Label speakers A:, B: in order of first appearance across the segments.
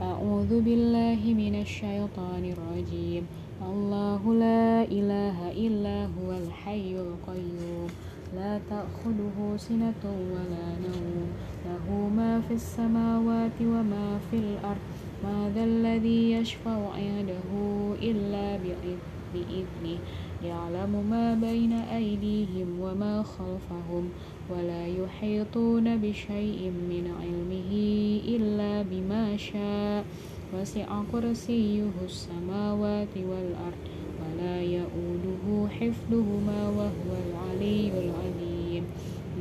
A: أعوذ بالله من الشيطان الرجيم. الله لا إله إلا هو الحي القيوم. لا تأخذه سنة ولا نوم. له ما في السماوات وما في الأرض. ما ذا الذي يشفع عنده إلا بإذنه. يعلم ما بين أيديهم وما خلفهم. ولا يحيطون بشيء من علمه إلا بما شاء. وسع كرسيه السماوات والأرض ولا يؤوده حفظهما وهو العلي العظيم.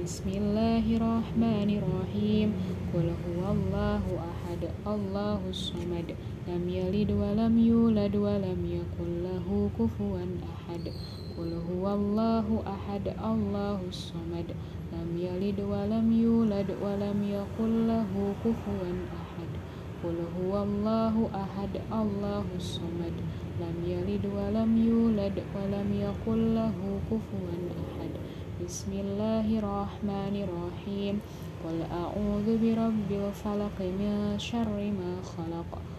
A: بسم الله الرحمن الرحيم. قل هو الله أحد الله الصمد. لم يلد ولم يولد ولم يكن له كفوا أحد. قل هو الله أحد الله الصمد. لم يلد ولم يولد ولم يكن له كفوا أحد. قل هو الله أحد الله الصمد. لم يلد ولم يولد ولم يكن له كفوا أحد. بسم الله الرحمن الرحيم. قل أعوذ برب الفلق من شر ما خلق.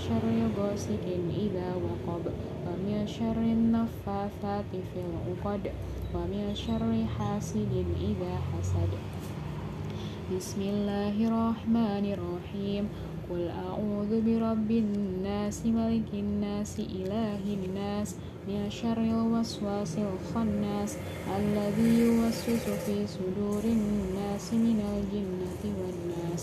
A: شر غاسق إذا وقب ومن شر النفاثات في العقد ومن شر حاسد إذا حسد. بسم الله الرحمن الرحيم. قل أعوذ برب الناس ملك الناس إله الناس من شر الوسواس الخناس الذي يوسوس في صدور الناس من الجنة والناس.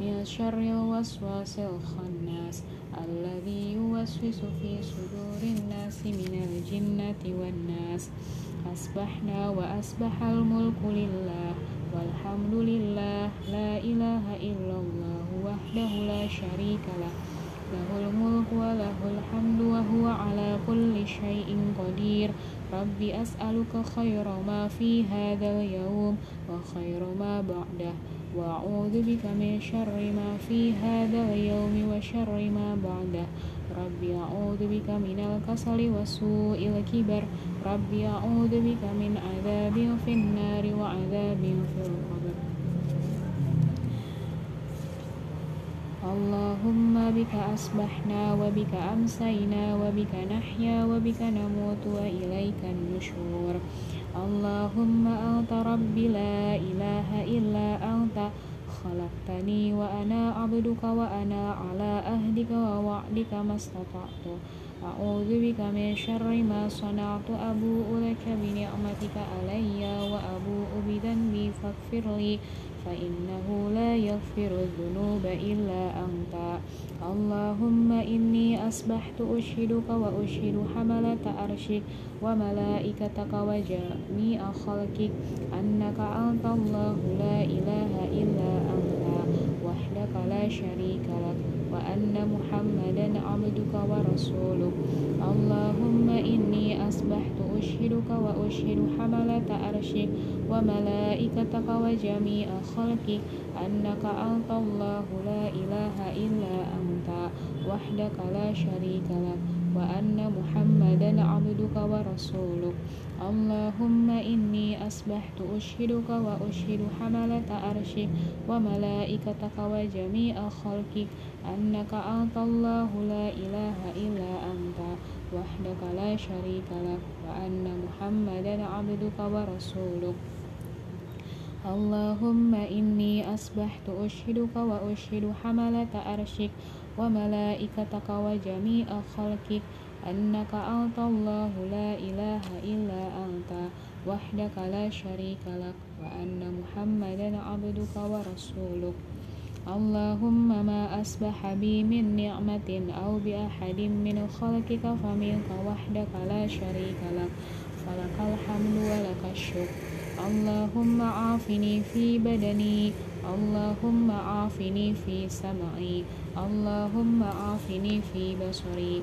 A: من شر الوسواس الخناس الذي يوسوس في صدور الناس من الجنة والناس. أصبحنا وأصبح الملك لله والحمد لله. لا إله إلا الله وحده لا شريك له. له الملك وله الحمد وهو على كل شيء قدير. رب أسألك خير ما في هذا اليوم وخير ما بعده. وأعوذ بك من شر ما في هذا اليوم وشر ما بعده رب أعوذ بك من الكسل وسوء الكبر. رب أعوذ بك من عذاب في النار وعذاب في القبر. اللهم بك أصبحنا وبك أمسينا وبك نحيا وبك نموت وإليك النشور. اللهم أنت ربي لا إله إلا أنت. خلقتني وأنا عبدك وأنا على أهدك ووعدك ما استطعت. أعوذ بك من شر ما صنعت. أبوء لك بنعمتك علي وأبوء بذنبي فاغفر لي. فإنه لا يغفر الذنوب إلا أنت. اللهم إني أصبحت أشهدك وأشهد حملة أرشك وملائكتك وجميع خلقك أنك أنت الله لا إله إلا أنت وحدك لا شريك لك. وأن محمدا عبدك ورسولك. اللهم إني أصبحت أشهدك وأشهد حملة أرشك وملائكتك وجميع خلقك. أنك أنت الله لا إله إلا أنت وحدك لا شريك لك. وأن محمدا عبدك ورسولك. اللهم إني أصبحت أشهدك وأشهد حملة أرشك وملائكتك وجميع خلقك أنك أنت الله لا إله إلا أنت وحدك لا شريك لك وأن محمدا عبدك ورسولك. اللهم إني أصبحت أشهدك وأشهد حملة أرشك وملائكتك وجميع خلقك أنك أنت الله لا إله إلا أنت وحدك لا شريك لك وأن محمدا عبدك ورسولك. اللهم ما أصبح بي من نعمة أو بأحد من خلقك فمنك وحدك لا شريك لك. فلك الحمد ولك الشكر. اللهم عافني في بدني اللهم عافني في سمعي اللهم عافني في بصري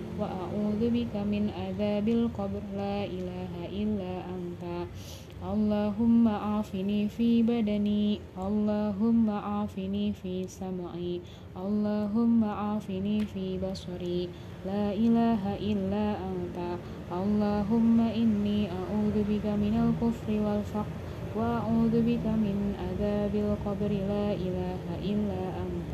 A: وأعوذ بك من عذاب القبر لا إله إلا أنت. اللهم عافني في بدني اللهم عافني في سمعي اللهم عافني في بصري لا إله إلا أنت. اللهم إني أعوذ بك من الكفر والفقر وأعوذ بك من عذاب القبر لا إله إلا أنت.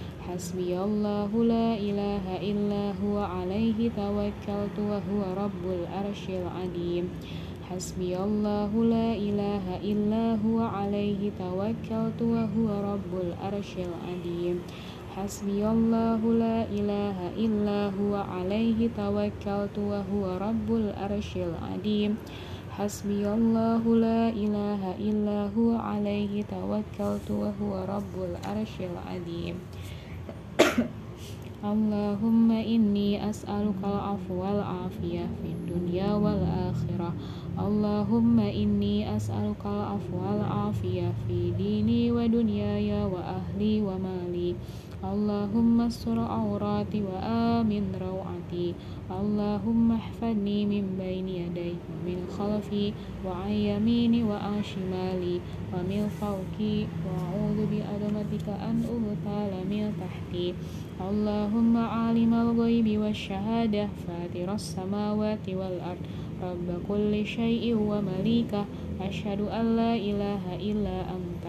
A: حسبي الله لا إله إلا هو عليه توكلت وهو رب العرش العظيم. حسبي الله لا إله إلا هو عليه توكلت وهو رب العرش العظيم. حسبي الله لا إله إلا هو عليه توكلت وهو رب العرش العظيم. حسبي الله لا إله إلا هو عليه توكلت وهو رب العرش العظيم. اللهم إني أسألك العفو والعافية في الدنيا والآخرة. اللهم إني أسألك العفو والعافية في ديني ودنياي وأهلي ومالي. اللهم استر عوراتي وآمن روعتي. اللهم احفظني من بين يدي ومن خلفي وعن يميني وعن شمالي ومن فوقي وأعوذ بعظمتك أن أغتال من تحتي. اللهم عالم الغيب والشهادة فاتر السماوات والأرض. رب كل شيء ومليكه أشهد أن لا إله إلا أنت.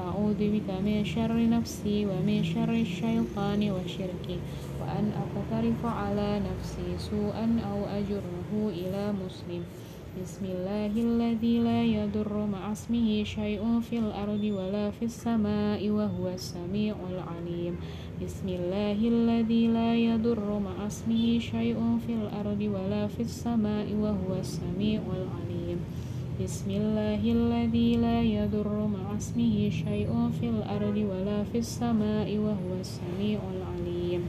A: أعوذ بك من شر نفسي ومن شر الشيطان وشركه وأن أقترف على نفسي سوءا أو أجره إلى مسلم. بسم الله الذي لا يضر مع اسمه شيء في الأرض ولا في السماء وهو السميع العليم. بسم الله الذي لا يضر مع اسمه شيء في الأرض ولا في السماء وهو السميع العليم. بسم الله الذي لا يضر مع اسمه شيء في الأرض ولا في السماء وهو السميع العليم.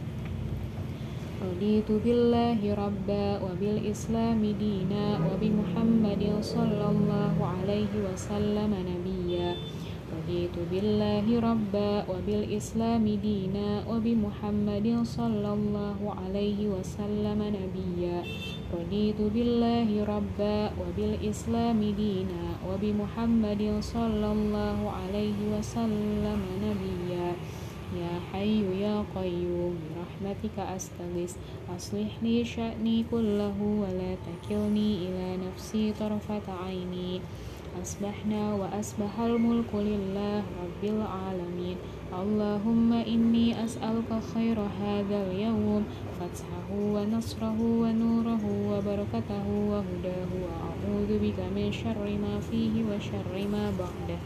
A: رضيت بالله ربا وبالإسلام دينا وبمحمد صلى الله عليه وسلم نبيا. رضيت بالله ربا وبالإسلام دينا وبمحمد صلى الله عليه وسلم نبيا. رضيت بالله ربا وبالإسلام دينا وبمحمد صلى الله عليه وسلم نبيا. يا حي يا قيوم برحمتك أستغيث. أصلح لي شأني كله ولا تكلني إلى نفسي طرفة عيني. أصبحنا وأصبح الملك لله رب العالمين. اللهم إني أسألك خير هذا اليوم فتحه ونصره ونوره وبركته وهداه وأعوذ بك من شر ما فيه وشر ما بعده.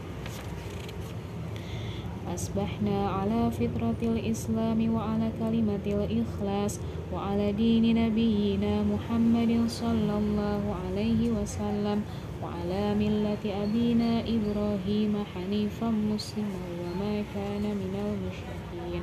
A: أصبحنا على فطرة الإسلام وعلى كلمة الإخلاص وعلى دين نبينا محمد صلى الله عليه وسلم وعلى ملة أبينا إبراهيم حنيفا مسلما وما كان من المشركين.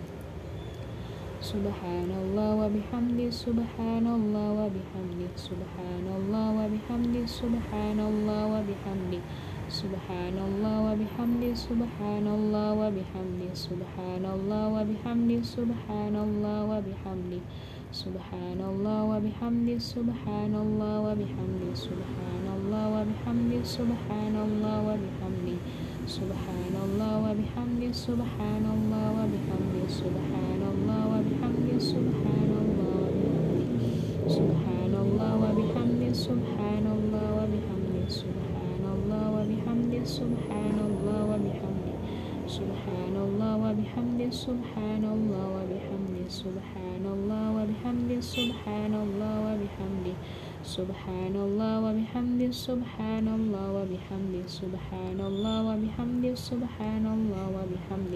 A: bihamdi Subhanallah wa bihamdi Subhanallah wa bihamdi Subhanallah wa bihamdi Subhanallah wa bihamdi Subhanallah wa bihamdi Subhanallah wa bihamdi Subhanallah wa bihamdi Subhanallah wa bihamdi Subhanallah wa bihamdi Subhanallah wa bihamdi Subhanallah wa bihamdi Subhanallah wa Subhanallah wa bihamdi Subhanallah wa bihamdi Subhanallah wa bihamdi Subhanallah wa bihamdi Subhanallah wa bihamdi Subhanallah wa bihamdi Subhanallah wa bihamdi Subhanallah wa bihamdi Subhanallah wa bihamdi Subhanallah wa bihamdi Subhanallah wa bihamdi Subhanallah wa سبحان الله وبحمد سبحان الله وبحمد سبحان الله وبحمد سبحان الله وبحمد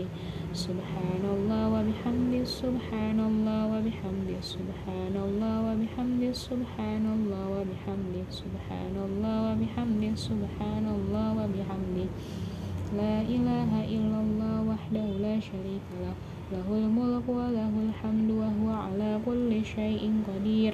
A: سبحان الله وبحمد سبحان الله وبحمد سبحان الله وبحمد سبحان الله وبحمد سبحان الله وبحمد سبحان الله وبحمد لا إله إلا الله وحده لا شريك له له الملك وله الحمد وهو على كل شيء قدير.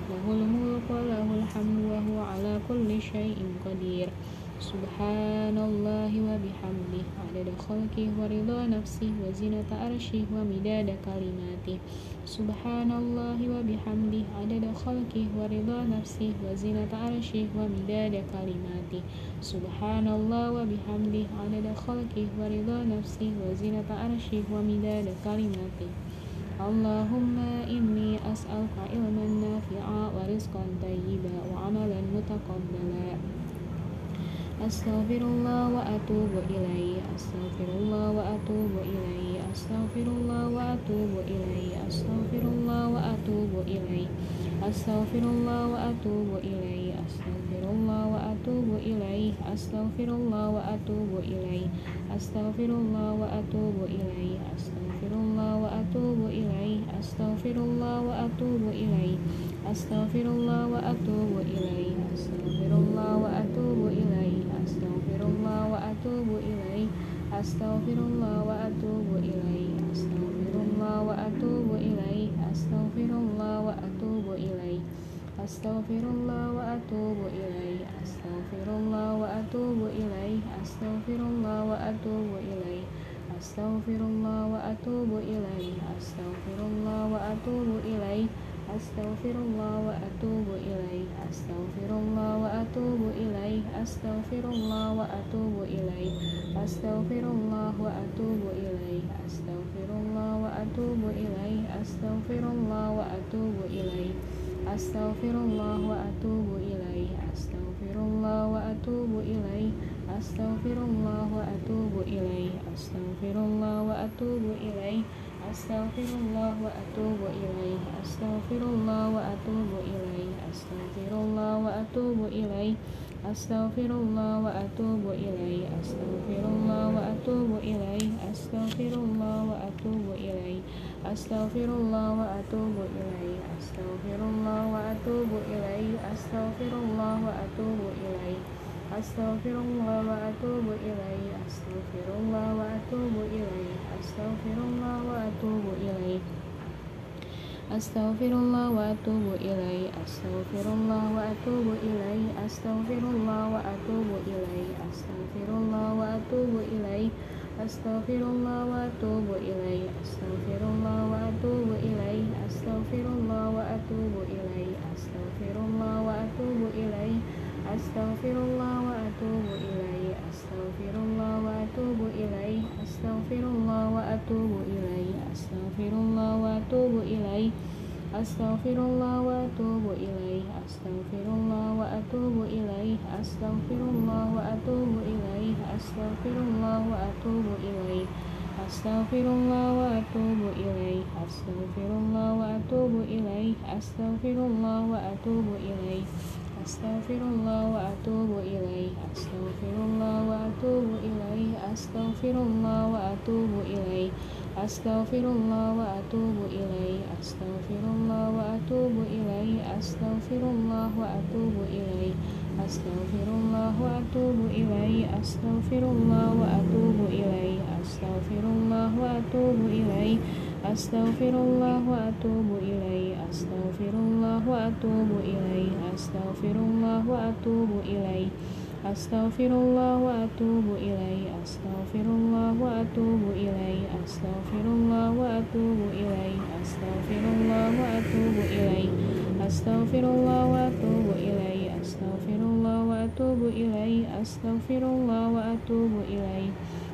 A: له الملك وله الحمد وهو على كل شيء قدير. سبحان الله وبحمده. عدد خلقه ورضا نفسه وزنة عرشه ومداد كلماته. سبحان الله وبحمده. عدد خلقه ورضا نفسه وزنة عرشه ومداد كلماته. سبحان الله وبحمده. عدد خلقه ورضا نفسه وزنة عرشه ومداد كلماته. اللهم إني أسألك علما نافعا ورزقا طيبا وعملا متقبلا. أستغفر الله وأتوب إليه. أستغفر الله وأتوب إليه. أستغفر الله وأتوب إليه. أستغفر الله وأتوب إليه. أستغفر الله وأتوب إليه. أستغفر الله وأتوب إليه. أستغفر الله وأتوب إليه. أستغفر الله وأتوب إليه. أستغفر أستغفر الله وأتوب إليه أستغفر الله وأتوب إليه أستغفر الله وأتوب إليه أستغفر الله وأتوب إليه أستغفر الله وأتوب إليه أستغفر الله وأتوب إليه أستغفر الله وأتوب إليه أستغفر الله وأتوب إليه أستغفر الله وأتوب إليه أستغفر الله وأتوب إليه أستغفر الله وأتوب إليه أستغفر الله وأتوب إليه أستغفر الله وأتوب إليه أستغفر الله وأتوب إليه أستغفر الله وأتوب إليه أستغفر الله وأتوب إليه أستغفر الله وأتوب إليه أستغفر الله وأتوب إليه أستغفر الله وأتوب إليه أستغفر الله وأتوب إليه أستغفر الله وأتوب إليه أستغفر الله وأتوب إليه أستغفر الله وأتوب إليه أستغفر الله وأتوب إليه أستغفر الله وأتوب إليه أستغفر الله وأتوب إليه أستغفر الله وأتوب إليه أستغفر الله وأتوب إليه أستغفر الله وأتوب إليه أستغفر الله وأتوب إليه أستغفر الله وأتوب إليه أستغفر الله وأتوب إليه أستغفر الله وأتوب إليه أستغفر الله وأتوب إليه أستغفر الله وأتوب إليه أستغفر الله وأتوب إليه أستغفر الله وأتوب إليه أستغفر الله وأتوب إليه أستغفر الله وأتوب إليه أستغفر الله وأتوب إليه أستغفر الله وأتوب إليه أستغفر الله وأتوب إليه أستغفر الله وأتوب إليه أستغفر الله وأتوب إليه أستغفر الله وأتوب إليه أستغفر الله وأتوب إليه أستغفر الله وأتوب إليه أستغفر الله وأتوب إليه أستغفر الله وأتوب إليه أستغفر الله وأتوب إليه أستغفر الله وأتوب إليه أستغفر الله وأتوب إليه أستغفر الله وأتوب إليه أستغفر الله وأتوب إليه أستغفر الله وأتوب إليه أستغفر الله وأتوب إليه أستغفر الله وأتوب إليه أستغفر الله وأتوب إليه أستغفر الله وأتوب إليه أستغفر الله وأتوب إليه أستغفر الله وأتوب إليه أستغفر الله وأتوب إليه أستغفر الله وأتوب إليه astaghfirullah wa atubu ilaih astaghfirullah wa atubu ilaih astaghfirullah wa atubu ilaih astaghfirullah wa atubu ilaih astaghfirullah wa atubu ilaih astaghfirullah wa atubu ilaih astaghfirullah wa atubu ilaih astaghfirullah وأتوب إليه أستغفر الله وأتوب إليه.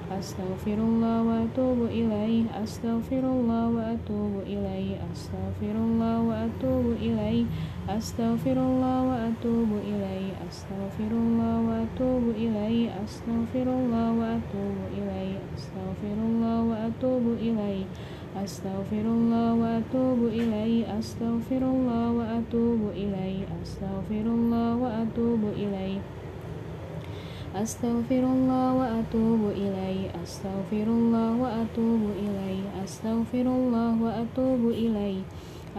A: أستغفر الله وأتوب إليه أستغفر الله وأتوب إليه. أستغفر الله وأتوب إليه أستغفر الله وأتوب إليه. أستغفر الله وأتوب إليه أستغفر الله وأتوب إليه. أستغفر الله وأتوب إليه. أستغفر الله وأتوب إليه أستغفر الله وأتوب إليه أستغفر الله وأتوب إليه. أستغفر الله وأتوب إليه أستغفر الله وأتوب إليه أستغفر الله وأتوب إليه.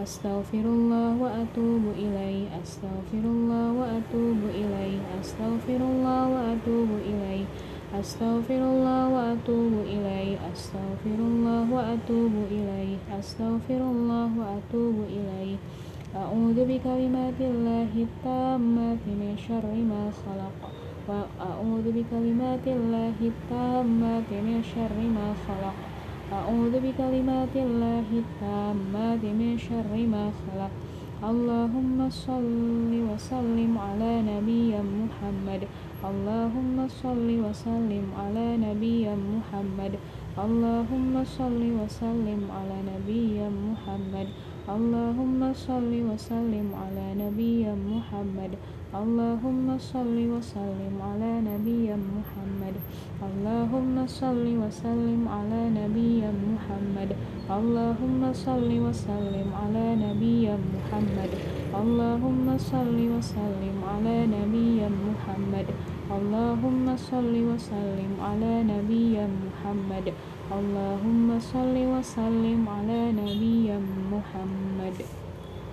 A: أستغفر الله وأتوب إليه أستغفر الله وأتوب إليه أستغفر الله وأتوب إليه. أستغفر الله وأتوب إليه. أستغفر الله وأتوب إليه. أستغفر الله وأتوب إليه. أعوذ بكلمات الله التامات من شر ما خلق. وأعوذ بكلمات الله التامات من شر ما خلق. أعوذ بكلمات الله التامات من شر ما خلق. اللهم صل وسلم على نبي محمد. اللهم صل وسلم على نبي محمد. اللهم صل وسلم على نبي محمد. اللهم صل وسلم على نبي محمد. اللهم صل وسلم على نبي محمد اللهم صل وسلم على نبي محمد اللهم صل وسلم على نبي محمد اللهم صل وسلم على نبي محمد اللهم صل وسلم على نبي محمد اللهم صل وسلم على نبي محمد